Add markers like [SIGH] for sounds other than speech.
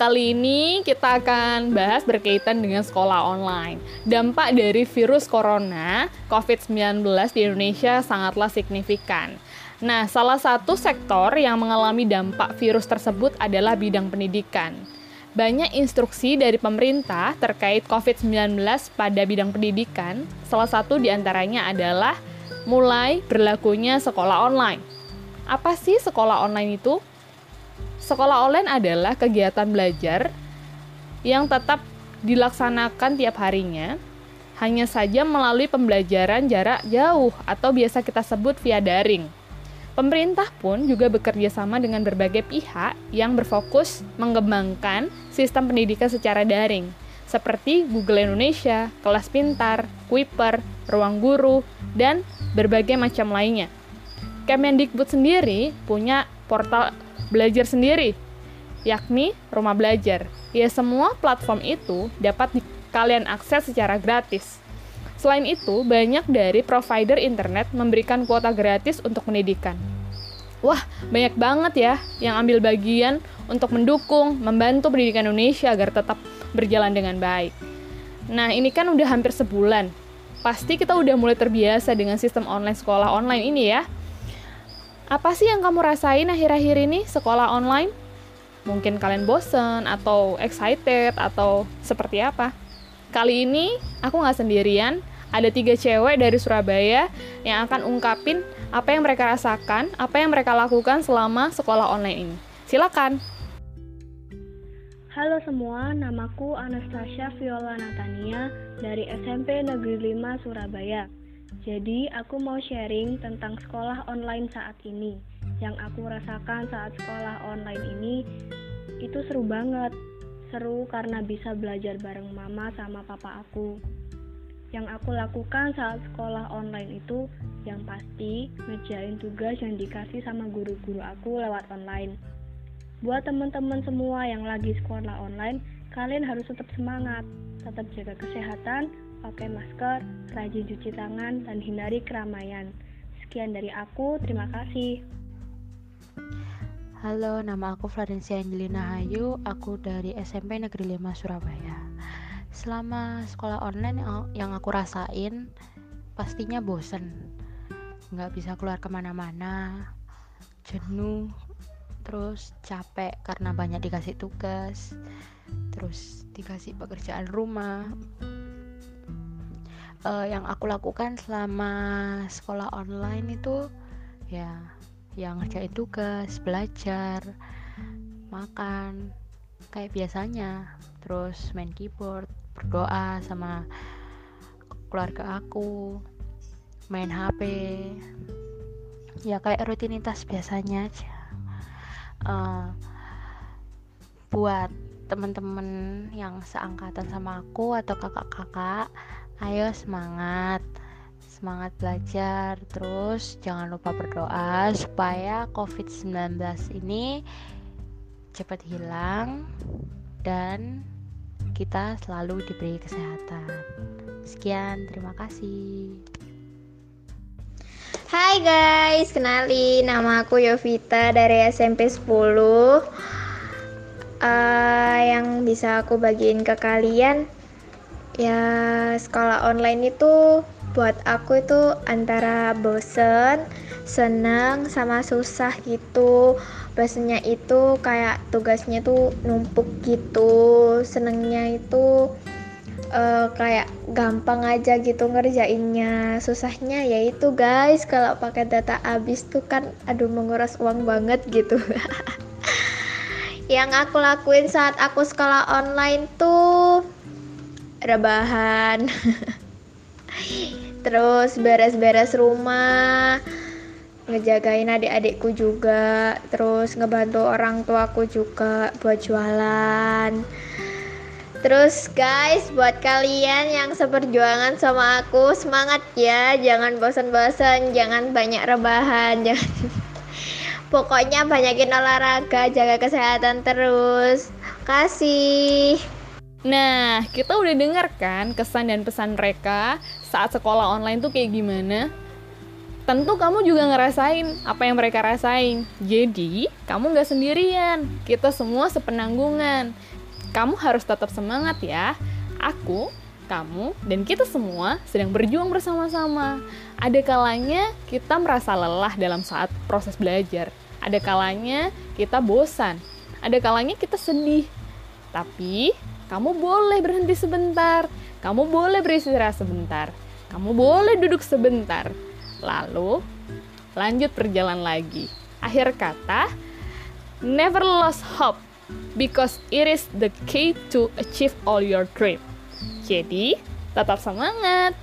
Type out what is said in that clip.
kali ini kita akan bahas berkaitan dengan sekolah online. Dampak dari virus corona COVID-19 di Indonesia sangatlah signifikan. Nah, salah satu sektor yang mengalami dampak virus tersebut adalah bidang pendidikan. Banyak instruksi dari pemerintah terkait COVID-19 pada bidang pendidikan, salah satu di antaranya adalah mulai berlakunya sekolah online. Apa sih sekolah online itu? Sekolah online adalah kegiatan belajar yang tetap dilaksanakan tiap harinya, hanya saja melalui pembelajaran jarak jauh atau biasa kita sebut via daring. Pemerintah pun juga bekerja sama dengan berbagai pihak yang berfokus mengembangkan sistem pendidikan secara daring, seperti Google Indonesia, Kelas Pintar, Kuiper, Ruang Guru, dan berbagai macam lainnya. Kemendikbud sendiri punya portal belajar sendiri, yakni rumah belajar. Ya semua platform itu dapat kalian akses secara gratis. Selain itu, banyak dari provider internet memberikan kuota gratis untuk pendidikan. Wah, banyak banget ya yang ambil bagian untuk mendukung, membantu pendidikan Indonesia agar tetap berjalan dengan baik. Nah, ini kan udah hampir sebulan. Pasti kita udah mulai terbiasa dengan sistem online sekolah online ini ya. Apa sih yang kamu rasain akhir-akhir ini sekolah online? Mungkin kalian bosen atau excited atau seperti apa? Kali ini aku nggak sendirian, ada tiga cewek dari Surabaya yang akan ungkapin apa yang mereka rasakan, apa yang mereka lakukan selama sekolah online ini. Silakan. Halo semua, namaku Anastasia Viola Natania dari SMP Negeri 5 Surabaya. Jadi, aku mau sharing tentang sekolah online saat ini. Yang aku rasakan saat sekolah online ini itu seru banget. Seru karena bisa belajar bareng mama sama papa aku. Yang aku lakukan saat sekolah online itu yang pasti ngerjain tugas yang dikasih sama guru-guru aku lewat online. Buat teman-teman semua yang lagi sekolah online, kalian harus tetap semangat, tetap jaga kesehatan, pakai masker, rajin cuci tangan, dan hindari keramaian. Sekian dari aku, terima kasih. Halo, nama aku Florencia Angelina Hayu, aku dari SMP Negeri 5 Surabaya. Selama sekolah online yang aku rasain, pastinya bosen. Nggak bisa keluar ke mana-mana, jenuh, terus capek karena banyak dikasih tugas, terus dikasih pekerjaan rumah, uh, yang aku lakukan selama sekolah online itu ya yang ngerjain tugas, belajar, makan kayak biasanya, terus main keyboard, berdoa sama keluarga aku, main HP, ya kayak rutinitas biasanya aja. Uh, buat teman-teman yang seangkatan sama aku atau kakak-kakak ayo semangat semangat belajar terus jangan lupa berdoa supaya COVID-19 ini cepat hilang dan kita selalu diberi kesehatan. Sekian, terima kasih. Hai guys, kenali nama aku Yovita dari SMP 10. Uh, yang bisa aku bagiin ke kalian ya sekolah online itu buat aku itu antara bosen, seneng, sama susah gitu. Bosennya itu kayak tugasnya tuh numpuk gitu, senengnya itu uh, kayak gampang aja gitu ngerjainnya. Susahnya yaitu guys kalau pakai data habis tuh kan aduh menguras uang banget gitu. [LAUGHS] Yang aku lakuin saat aku sekolah online tuh rebahan [LAUGHS] terus beres-beres rumah ngejagain adik-adikku juga terus ngebantu orang tuaku juga buat jualan Terus guys, buat kalian yang seperjuangan sama aku, semangat ya, jangan bosan-bosan, jangan banyak rebahan, [LAUGHS] jangan Pokoknya banyakin olahraga, jaga kesehatan terus. Kasih. Nah, kita udah denger kan kesan dan pesan mereka saat sekolah online tuh kayak gimana? tentu kamu juga ngerasain apa yang mereka rasain. Jadi, kamu nggak sendirian. Kita semua sepenanggungan. Kamu harus tetap semangat ya. Aku, kamu, dan kita semua sedang berjuang bersama-sama. Ada kalanya kita merasa lelah dalam saat proses belajar. Ada kalanya kita bosan. Ada kalanya kita sedih. Tapi, kamu boleh berhenti sebentar. Kamu boleh beristirahat sebentar. Kamu boleh duduk sebentar. Lalu, lanjut perjalanan lagi. Akhir kata, never lost hope because it is the key to achieve all your dream. Jadi, tetap semangat.